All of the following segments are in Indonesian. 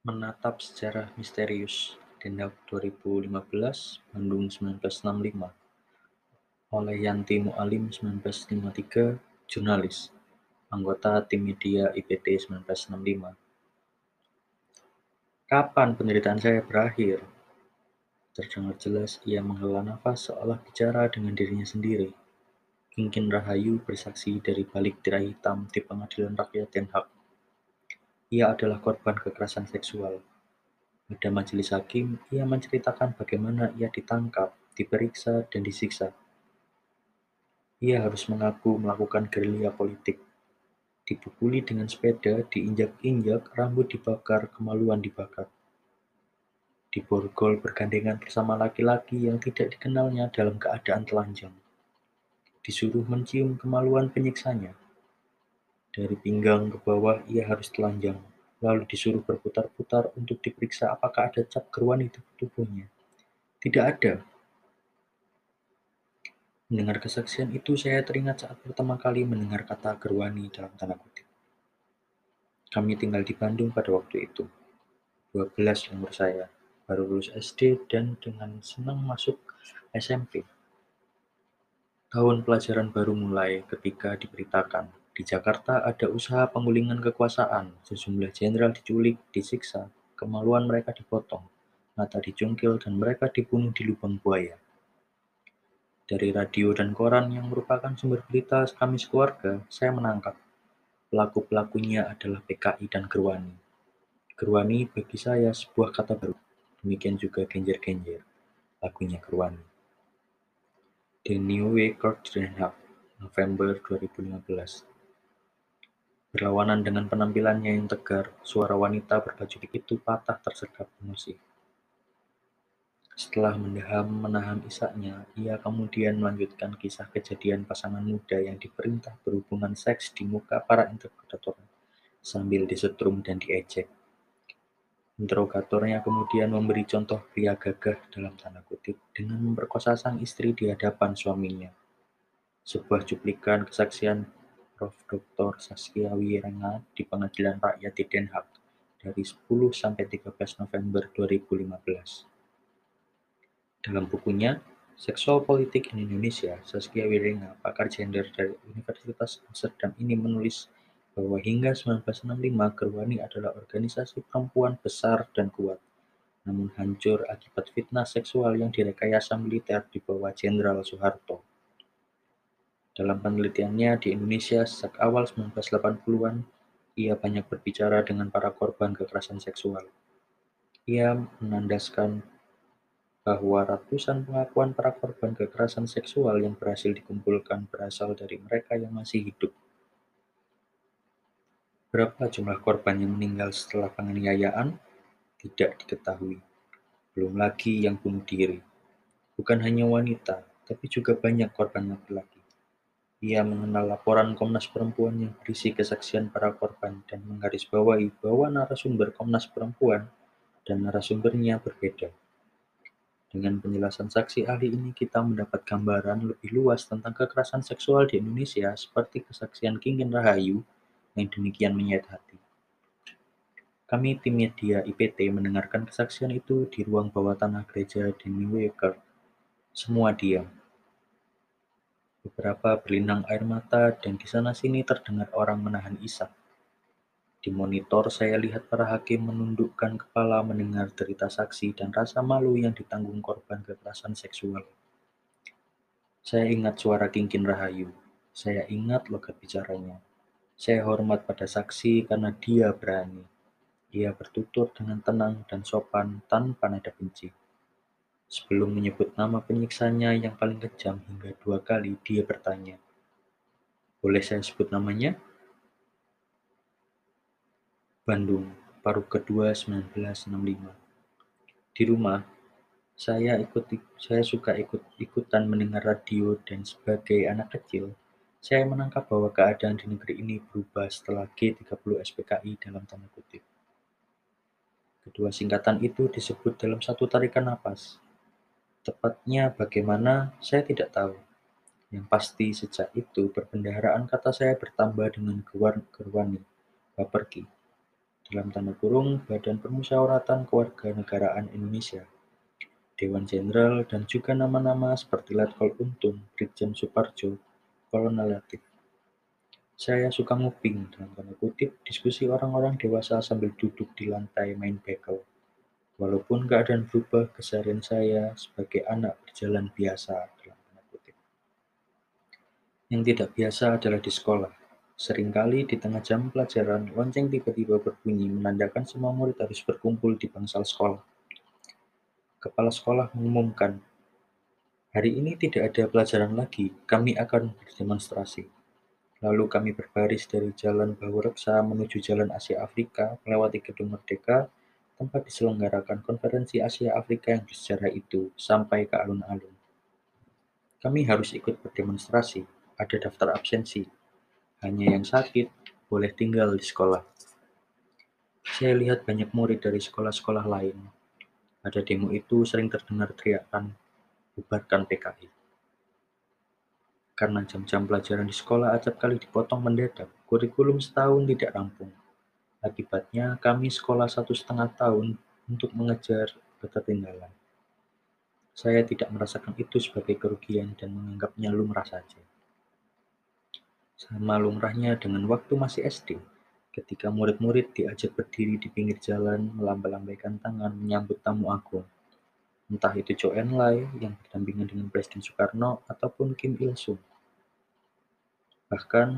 Menatap Sejarah Misterius, Denhak 2015, Bandung 1965, oleh Yanti Mualim 1953, jurnalis, anggota tim media IPT 1965. Kapan penderitaan saya berakhir? Terdengar jelas ia menghela nafas seolah bicara dengan dirinya sendiri. Kingkin Rahayu bersaksi dari balik tirai hitam di pengadilan rakyat Den Haag. Ia adalah korban kekerasan seksual. Pada majelis hakim, ia menceritakan bagaimana ia ditangkap, diperiksa, dan disiksa. Ia harus mengaku melakukan gerilya politik. Dipukuli dengan sepeda, diinjak-injak, rambut dibakar, kemaluan dibakar. Diborgol bergandengan bersama laki-laki yang tidak dikenalnya dalam keadaan telanjang. Disuruh mencium kemaluan penyiksanya. Dari pinggang ke bawah ia harus telanjang, lalu disuruh berputar-putar untuk diperiksa apakah ada cap keruan di tubuhnya. Tidak ada. Mendengar kesaksian itu, saya teringat saat pertama kali mendengar kata gerwani dalam tanda kutip. Kami tinggal di Bandung pada waktu itu. 12 umur saya, baru lulus SD dan dengan senang masuk SMP. Tahun pelajaran baru mulai ketika diberitakan di Jakarta ada usaha penggulingan kekuasaan, sejumlah jenderal diculik, disiksa, kemaluan mereka dipotong, mata dicungkil, dan mereka dibunuh di lubang buaya. Dari radio dan koran yang merupakan sumber berita kami sekeluarga, saya menangkap. Pelaku-pelakunya adalah PKI dan Gerwani. Gerwani bagi saya sebuah kata baru. Demikian juga genjer-genjer, lagunya Gerwani. The New Way Den Haag, November 2015. Berlawanan dengan penampilannya yang tegar, suara wanita berbaju itu patah tersergap emosi. Setelah mendaham menahan isaknya, ia kemudian melanjutkan kisah kejadian pasangan muda yang diperintah berhubungan seks di muka para interrogator, sambil disetrum dan diejek. Interrogatornya kemudian memberi contoh pria gagah dalam tanda kutip dengan memperkosa sang istri di hadapan suaminya. Sebuah cuplikan kesaksian Prof. Dr. Saskia Wirenga di Pengadilan Rakyat di Den Haag dari 10 sampai 13 November 2015. Dalam bukunya Seksual Politik in Indonesia, Saskia Wirenga, pakar gender dari Universitas Amsterdam ini menulis bahwa hingga 1965 Gerwani adalah organisasi perempuan besar dan kuat, namun hancur akibat fitnah seksual yang direkayasa militer di bawah Jenderal Soeharto. Dalam penelitiannya di Indonesia sejak awal 1980-an, ia banyak berbicara dengan para korban kekerasan seksual. Ia menandaskan bahwa ratusan pengakuan para korban kekerasan seksual yang berhasil dikumpulkan berasal dari mereka yang masih hidup. Berapa jumlah korban yang meninggal setelah penganiayaan? Tidak diketahui. Belum lagi yang bunuh diri. Bukan hanya wanita, tapi juga banyak korban laki-laki. Ia mengenal laporan Komnas Perempuan yang berisi kesaksian para korban dan menggarisbawahi bahwa narasumber Komnas Perempuan dan narasumbernya berbeda. Dengan penjelasan saksi ahli ini kita mendapat gambaran lebih luas tentang kekerasan seksual di Indonesia seperti kesaksian Kingin Rahayu yang demikian menyayat hati. Kami tim media IPT mendengarkan kesaksian itu di ruang bawah tanah gereja di New York. Semua diam. Beberapa berlinang air mata dan di sana-sini terdengar orang menahan isak. Di monitor saya lihat para hakim menundukkan kepala mendengar cerita saksi dan rasa malu yang ditanggung korban kekerasan seksual. Saya ingat suara Kingkin Rahayu. Saya ingat logat bicaranya. Saya hormat pada saksi karena dia berani. Ia bertutur dengan tenang dan sopan tanpa nada benci. Sebelum menyebut nama penyiksanya yang paling kejam hingga dua kali, dia bertanya, "Boleh saya sebut namanya?" Bandung, paruh kedua 1965. Di rumah, saya ikut saya suka ikut-ikutan mendengar radio dan sebagai anak kecil, saya menangkap bahwa keadaan di negeri ini berubah setelah G30 SPKI dalam tanda kutip. Kedua singkatan itu disebut dalam satu tarikan napas. Tepatnya bagaimana, saya tidak tahu. Yang pasti sejak itu perbendaharaan kata saya bertambah dengan gerwani, baperki dalam tanda kurung Badan Permusyawaratan Kewarganegaraan Indonesia, Dewan Jenderal, dan juga nama-nama seperti Letkol Untung, Brigjen Suparjo, Kolonel Latif. Saya suka nguping, dalam tanda kutip, diskusi orang-orang dewasa sambil duduk di lantai main bekel. Walaupun keadaan berubah, keseharian saya sebagai anak berjalan biasa, dalam tanda kutip. Yang tidak biasa adalah di sekolah. Seringkali di tengah jam pelajaran, lonceng tiba-tiba berbunyi menandakan semua murid harus berkumpul di bangsal sekolah. Kepala sekolah mengumumkan, hari ini tidak ada pelajaran lagi, kami akan berdemonstrasi. Lalu kami berbaris dari Jalan Bahu Reksa menuju Jalan Asia Afrika melewati Gedung Merdeka, tempat diselenggarakan konferensi Asia Afrika yang bersejarah itu, sampai ke alun-alun. Kami harus ikut berdemonstrasi, ada daftar absensi, hanya yang sakit boleh tinggal di sekolah. Saya lihat banyak murid dari sekolah-sekolah lain. Pada demo itu sering terdengar teriakan, bubarkan PKI. Karena jam-jam pelajaran di sekolah acap kali dipotong mendadak, kurikulum setahun tidak rampung. Akibatnya kami sekolah satu setengah tahun untuk mengejar ketertinggalan. Saya tidak merasakan itu sebagai kerugian dan menganggapnya lumrah saja. Sama lumrahnya dengan waktu masih SD, ketika murid-murid diajak berdiri di pinggir jalan melambai-lambaikan tangan menyambut tamu agung. Entah itu Chou Enlai yang berdampingan dengan Presiden Soekarno ataupun Kim Il-sung. Bahkan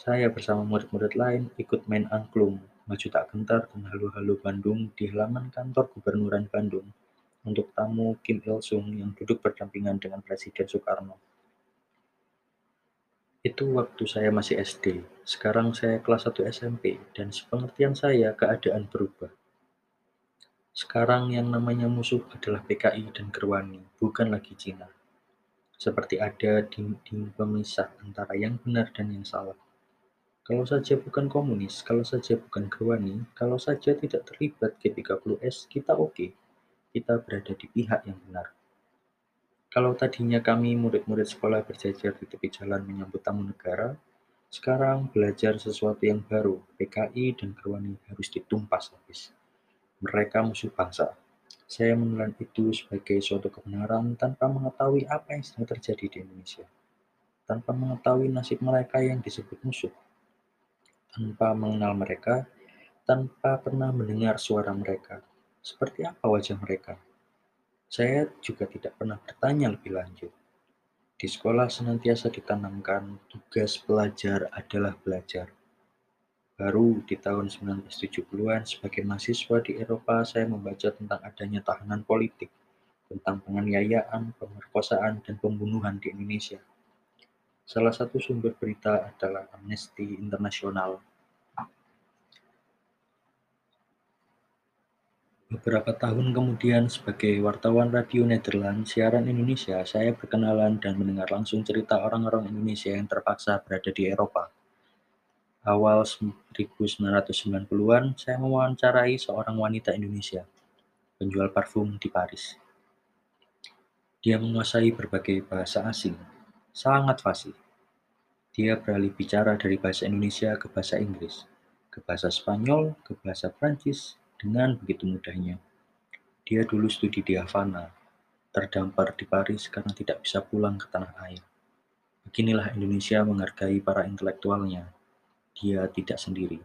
saya bersama murid-murid lain ikut main angklung, maju tak gentar dan halo-halo Bandung di halaman kantor Gubernuran Bandung untuk tamu Kim Il-sung yang duduk berdampingan dengan Presiden Soekarno. Itu waktu saya masih SD, sekarang saya kelas 1 SMP, dan sepengertian saya keadaan berubah. Sekarang yang namanya musuh adalah PKI dan Gerwani, bukan lagi Cina. Seperti ada dinding pemisah antara yang benar dan yang salah. Kalau saja bukan komunis, kalau saja bukan Gerwani, kalau saja tidak terlibat G30S, kita oke. Kita berada di pihak yang benar. Kalau tadinya kami murid-murid sekolah berjajar di tepi jalan menyambut tamu negara, sekarang belajar sesuatu yang baru, PKI dan Gerwani harus ditumpas habis. Mereka musuh bangsa. Saya menelan itu sebagai suatu kebenaran tanpa mengetahui apa yang sedang terjadi di Indonesia. Tanpa mengetahui nasib mereka yang disebut musuh. Tanpa mengenal mereka, tanpa pernah mendengar suara mereka. Seperti apa wajah mereka? Saya juga tidak pernah bertanya lebih lanjut. Di sekolah senantiasa ditanamkan tugas pelajar adalah belajar. Baru di tahun 1970-an sebagai mahasiswa di Eropa saya membaca tentang adanya tahanan politik, tentang penganiayaan, pemerkosaan, dan pembunuhan di Indonesia. Salah satu sumber berita adalah Amnesty International Beberapa tahun kemudian, sebagai wartawan radio Nederland siaran Indonesia, saya berkenalan dan mendengar langsung cerita orang-orang Indonesia yang terpaksa berada di Eropa. Awal 1990-an, saya mewawancarai seorang wanita Indonesia, penjual parfum di Paris. Dia menguasai berbagai bahasa asing, sangat fasih. Dia beralih bicara dari bahasa Indonesia ke bahasa Inggris, ke bahasa Spanyol, ke bahasa Prancis, dengan begitu mudahnya. Dia dulu studi di Havana, terdampar di Paris karena tidak bisa pulang ke tanah air. Beginilah Indonesia menghargai para intelektualnya. Dia tidak sendiri.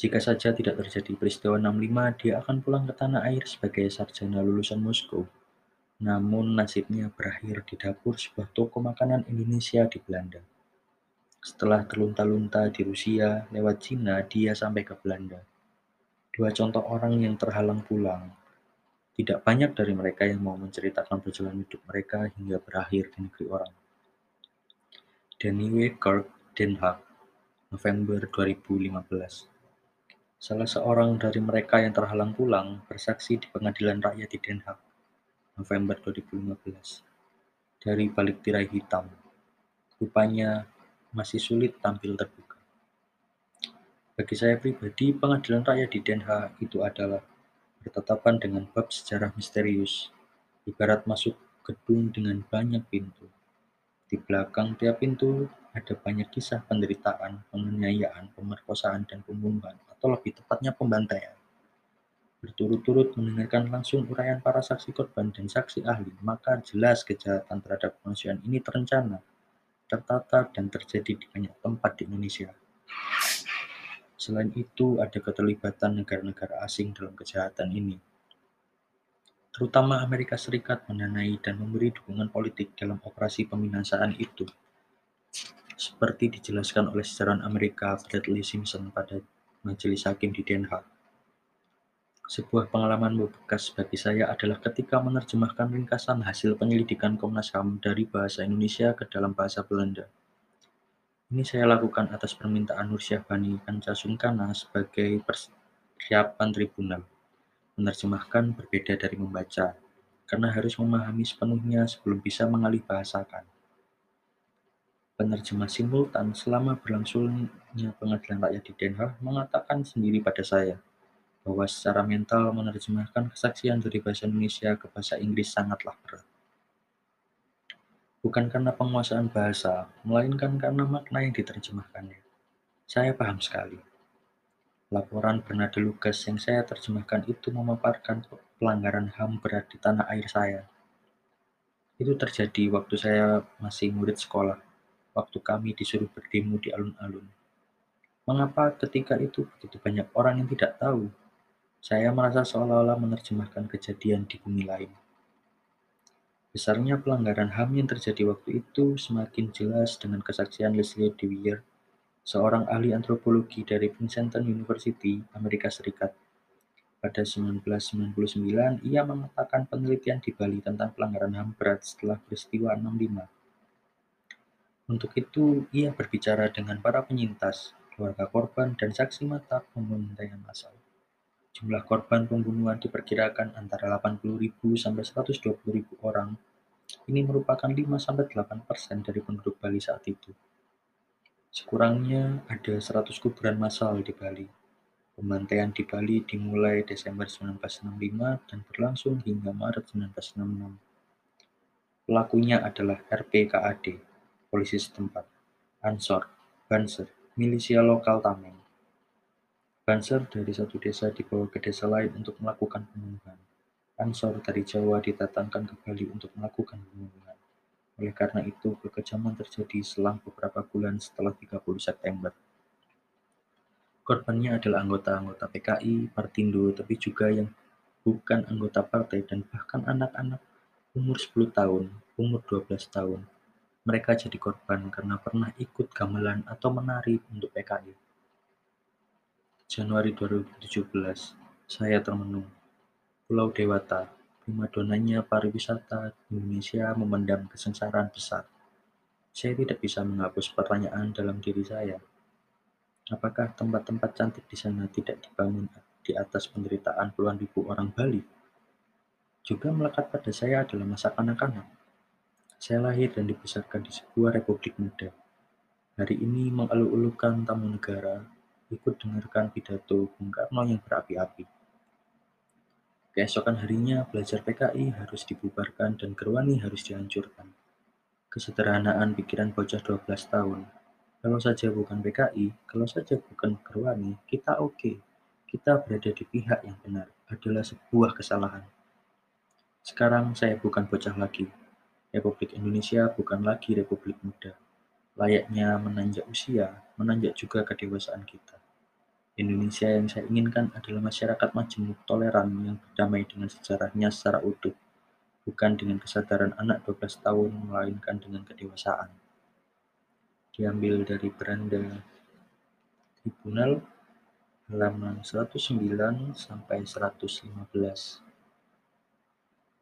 Jika saja tidak terjadi peristiwa 65, dia akan pulang ke tanah air sebagai sarjana lulusan Moskow. Namun nasibnya berakhir di dapur sebuah toko makanan Indonesia di Belanda. Setelah terlunta-lunta di Rusia, lewat Cina, dia sampai ke Belanda. Dua contoh orang yang terhalang pulang. Tidak banyak dari mereka yang mau menceritakan perjalanan hidup mereka hingga berakhir di negeri orang. Danny Kirk, Den Haag, November 2015. Salah seorang dari mereka yang terhalang pulang bersaksi di pengadilan rakyat di Den Haag, November 2015. Dari balik tirai hitam, rupanya masih sulit tampil terbuka. Bagi saya pribadi, pengadilan rakyat di Den Haag itu adalah bertetapan dengan bab sejarah misterius, ibarat masuk gedung dengan banyak pintu. Di belakang tiap pintu ada banyak kisah penderitaan, penganiayaan, pemerkosaan, dan pembunuhan, atau lebih tepatnya pembantaian. Berturut-turut mendengarkan langsung uraian para saksi korban dan saksi ahli, maka jelas kejahatan terhadap kemanusiaan ini terencana, tertata, dan terjadi di banyak tempat di Indonesia. Selain itu, ada keterlibatan negara-negara asing dalam kejahatan ini, terutama Amerika Serikat mendanai dan memberi dukungan politik dalam operasi peminasaan itu seperti dijelaskan oleh sejarawan Amerika Bradley Simpson pada majelis hakim di Den Haag. Sebuah pengalaman bekas bagi saya adalah ketika menerjemahkan ringkasan hasil penyelidikan Komnas HAM dari bahasa Indonesia ke dalam bahasa Belanda. Ini saya lakukan atas permintaan Nur Syahbani Kanca Sungkana sebagai persiapan tribunal. Menerjemahkan berbeda dari membaca, karena harus memahami sepenuhnya sebelum bisa mengalih bahasakan. Penerjemah simultan selama berlangsungnya pengadilan rakyat di Den Haag mengatakan sendiri pada saya bahwa secara mental menerjemahkan kesaksian dari bahasa Indonesia ke bahasa Inggris sangatlah berat. Bukan karena penguasaan bahasa, melainkan karena makna yang diterjemahkannya. Saya paham sekali. Laporan Bernardo Lucas yang saya terjemahkan itu memaparkan pelanggaran HAM berat di tanah air saya. Itu terjadi waktu saya masih murid sekolah waktu kami disuruh berdemo di alun-alun. Mengapa ketika itu begitu banyak orang yang tidak tahu? Saya merasa seolah-olah menerjemahkan kejadian di bumi lain. Besarnya pelanggaran HAM yang terjadi waktu itu semakin jelas dengan kesaksian Leslie Dewier, seorang ahli antropologi dari Princeton University, Amerika Serikat. Pada 1999, ia mengatakan penelitian di Bali tentang pelanggaran HAM berat setelah peristiwa 65 untuk itu, ia berbicara dengan para penyintas, keluarga korban, dan saksi mata pembantaian massal. Jumlah korban pembunuhan diperkirakan antara 80.000 sampai 120.000 orang. Ini merupakan 5-8 persen dari penduduk Bali saat itu. Sekurangnya ada 100 kuburan massal di Bali. Pembantaian di Bali dimulai Desember 1965 dan berlangsung hingga Maret 1966. Pelakunya adalah RPKAD, polisi setempat, Ansor, Banser, milisia lokal Tameng. Banser dari satu desa dibawa ke desa lain untuk melakukan pembunuhan. Ansor dari Jawa ditatangkan ke Bali untuk melakukan pembunuhan. Oleh karena itu, kekejaman terjadi selang beberapa bulan setelah 30 September. Korbannya adalah anggota-anggota PKI, Partindo, tapi juga yang bukan anggota partai dan bahkan anak-anak umur 10 tahun, umur 12 tahun, mereka jadi korban karena pernah ikut gamelan atau menari untuk PKI. Januari 2017, saya termenung. Pulau Dewata, primadonanya pariwisata Indonesia memendam kesengsaraan besar. Saya tidak bisa menghapus pertanyaan dalam diri saya. Apakah tempat-tempat cantik di sana tidak dibangun di atas penderitaan puluhan ribu orang Bali? Juga melekat pada saya adalah masa kanak-kanak saya lahir dan dibesarkan di sebuah republik muda. Hari ini mengeluh-elukan tamu negara, ikut dengarkan pidato Bung Karno yang berapi-api. Keesokan harinya, belajar PKI harus dibubarkan dan Gerwani harus dihancurkan. Kesederhanaan pikiran bocah 12 tahun. Kalau saja bukan PKI, kalau saja bukan Gerwani, kita oke. Okay. Kita berada di pihak yang benar adalah sebuah kesalahan. Sekarang saya bukan bocah lagi, Republik Indonesia bukan lagi republik muda. Layaknya menanjak usia, menanjak juga kedewasaan kita. Indonesia yang saya inginkan adalah masyarakat majemuk, toleran, yang berdamai dengan sejarahnya secara utuh, bukan dengan kesadaran anak 12 tahun, melainkan dengan kedewasaan. Diambil dari beranda Tribunal halaman 109 sampai 115.